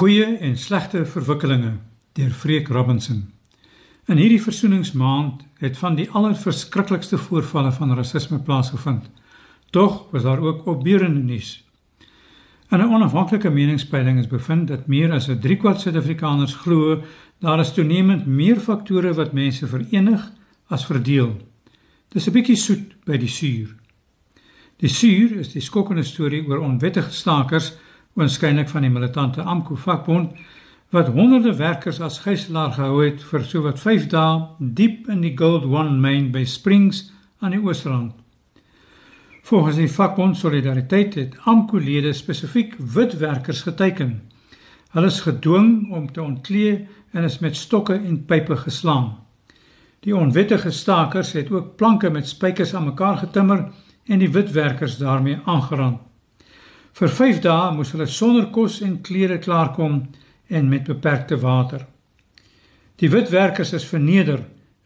Goeie en slegte verwikkelinge deur Freek Robinson. In hierdie versoeningsmaand het van die allerverskriklikste voorvalle van rasisme plaasgevind. Tog was daar ook opbeurende nuus. In 'n onafhanklike meningspeiling is bevind dat meer as 'n driekwart Suid-Afrikaners glo daar is toenemend meer faktore wat mense verenig as verdeel. Dis 'n bietjie soet by die suur. Die suur is die skokkende storie oor onwettige stakers waarskynlik van die militante AMKU vakbond wat honderde werkers as gijslaer gehou het vir sowat 5 dae diep in die Gold One mine by Springs aan die Oosrand. Volgens die vakbond Solidariteit het AMKU-lede spesifiek wit werkers geteken. Hulle is gedwing om te ontklee en is met stokke en pype geslaan. Die onwettige stakers het ook planke met spykers aan mekaar getimmer en die wit werkers daarmee aangerand. Vir 5 dae moes hulle sonder kos en klere klaarkom en met beperkte water. Die wit werkers is verneder,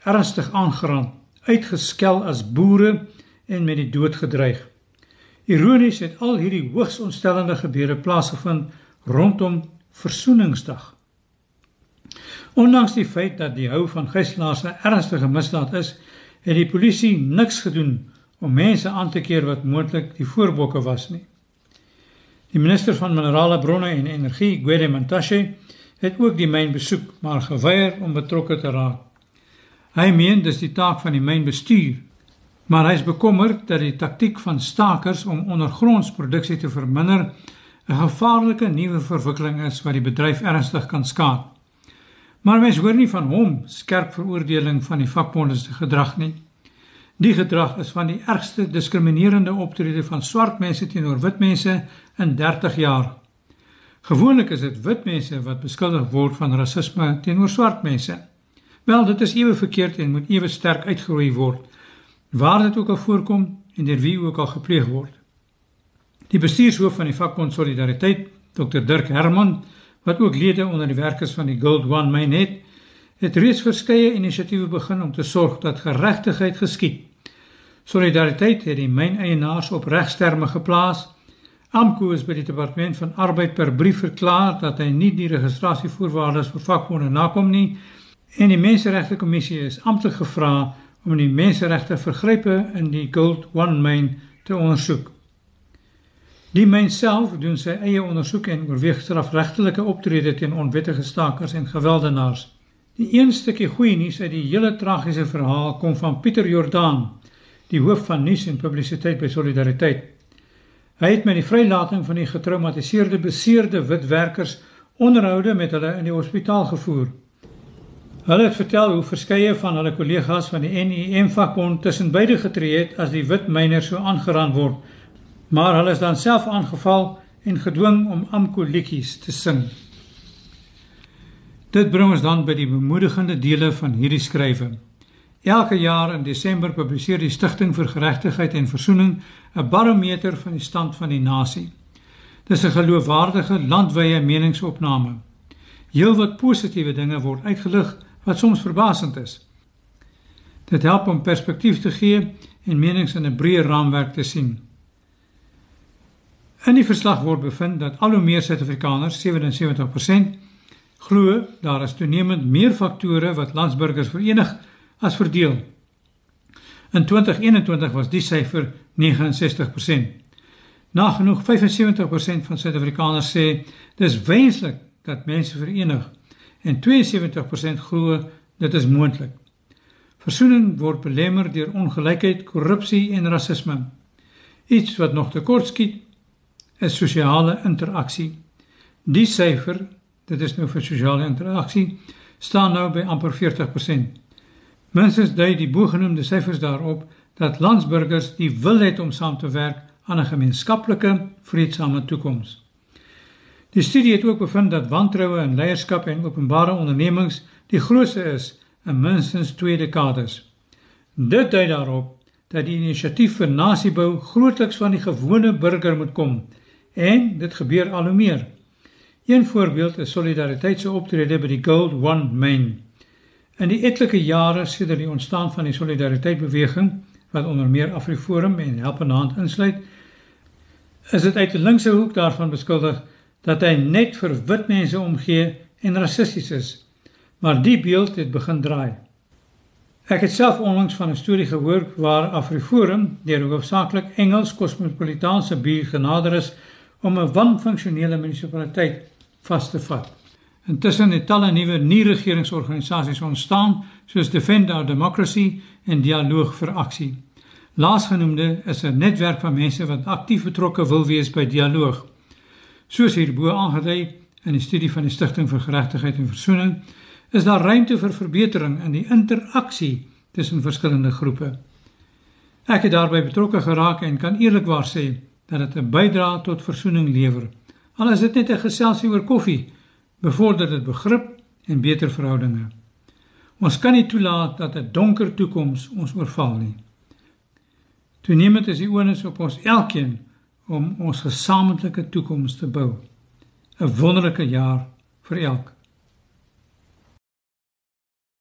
ernstig aangerand, uitgeskel as boere en met die dood gedreig. Ironies het al hierdie hoogs ontstellende gebeure plaasgevind rondom Versoeningsdag. Ondanks die feit dat die hou van gijslaers 'n ernstige misdaad is, het die polisie niks gedoen om mense aan te keer wat moontlik die voorbokke was nie. Die minister van Minerale Bronne en Energie, Gwede Mantashe, het ook die myn besoek, maar geweier om betrokke te raak. Hy meen dis die taak van die mynbestuur, maar hy is bekommerd dat die taktik van stakers om ondergrondsproduksie te verminder 'n gevaarlike nuwe verwikkeling is wat die bedryf ernstig kan skaad. Maar mens hoor nie van hom skerp veroordeling van die vakbonde se gedrag nie. Die gedrag is van die ergste diskriminerende optrede van swart mense teenoor wit mense in 30 jaar. Gewoonlik is dit wit mense wat beskuldig word van rasisme teenoor swart mense. Wel, dit is ewe verkeerd en moet ewe sterk uitgeroei word waar dit ook al voorkom en deur wie ook al gepleeg word. Die bestuurshoof van die vakbond Solidariteit, Dr Dirk Herman, wat ook lede onder die werkers van die Gold One Mine het, het reeds verskeie inisiatiewe begin om te sorg dat geregtigheid geskied. Solidariteit het die myneienaars op regsterme geplaas. AMKU is by die departement van arbeid per brief verklaar dat hy nie die registrasievoorwaardes vir vakbonde nakom nie en die menseregte kommissie is amptelik gevra om die menseregte vergrype in die Gold One mine te ondersoek. Die myn self doen sy eie ondersoek en oorweeg strafregtelike optrede teen onwettige stakers en gewelddenaars. Die een stukkie goeie nuus uit die hele tragiese verhaal kom van Pieter Jordaan, die hoof van nuus en publisiteit by Solidariteit. Hy het met die vrylating van die getraumatiseerde beseerde wit werkers onderhoude met hulle in die hospitaal gevoer. Hulle het vertel hoe verskeie van hulle kollegas van die NEM vakbond tussen beide getree het as die wit myners so aangeraan word, maar hulle is dan self aangeval en gedwing om amko liedjies te sing. Dit bring ons dan by die bemoedigende dele van hierdie skrywe. Elke jaar in Desember publiseer die Stichting vir Geregtigheid en Versoening 'n barometer van die stand van die nasie. Dis 'n geloofwaardige landwyse meningsopname. Heelwat positiewe dinge word uitgelig wat soms verbasend is. Dit help om perspektief te gee en menings in 'n breër raamwerk te sien. In die verslag word bevind dat al hoe meer Suid-Afrikaners, 77%, glo daar is toenemend meer faktore wat landsburgers verenig as verdeel. In 2021 was die syfer 69%. Nagenoeg 75% van Suid-Afrikaners sê dis wenslik dat mense verenig en 72% glo dit is moontlik. Versoening word belemmer deur ongelykheid, korrupsie en rasisme. Iets wat nog tekortskiet is sosiale interaksie. Die syfer dit is nou vir sosiale interaksie, staan nou by amper 40%. Minstens dui die bogenoemde syfers daarop dat landsburgers die wil het om saam te werk aan 'n gemeenskaplike, vredesame toekoms. Die studie het ook bevind dat wantroue in leierskap en openbare ondernemings die grootste is in minstens 2 dekades. Dit dui daarop dat die inisiatief vir nasiebou grootliks van die gewone burger moet kom en dit gebeur al hoe meer. Een voorbeeld is solidariteit se optrede by die Gold One Main. In die etlike jare sedert die ontstaan van die solidariteit beweging wat onder meer Afriforum en Helpende Hand insluit, is dit uit 'n linkse hoek daarvan beskuldig dat hy net vir wit mense omgee en rassisties is. Maar die beeld het begin draai. Ek het self onlangs van 'n storie gehoor waar Afriforum deur hoofsaaklik Engels kosmopolitaanse buur genader is om 'n wanfunksionele munisipaliteit vas te vat. Intussen het talle nuwe nie-regeringsorganisasies ontstaan soos Defend Our Democracy en Dialoog vir Aksie. Laasgenoemde is 'n netwerk van mense wat aktief betrokke wil wees by dialoog. Soos hierbo aangedui in die studie van die Stichting vir Geregtigheid en Versoening, is daar ruimte vir verbetering in die interaksie tussen verskillende groepe. Ek het daarbey betrokke geraak en kan eerlikwaar sê dat dit 'n bydrae tot versoening lewer. Al is dit net 'n geselsie oor koffie, bevorder dit begrip en beter verhoudinge. Ons kan nie toelaat dat 'n donker toekoms ons oorval nie. Toenemend is die onus op ons elkeen om ons gesamentlike toekoms te bou. 'n Wonderlike jaar vir elkeen.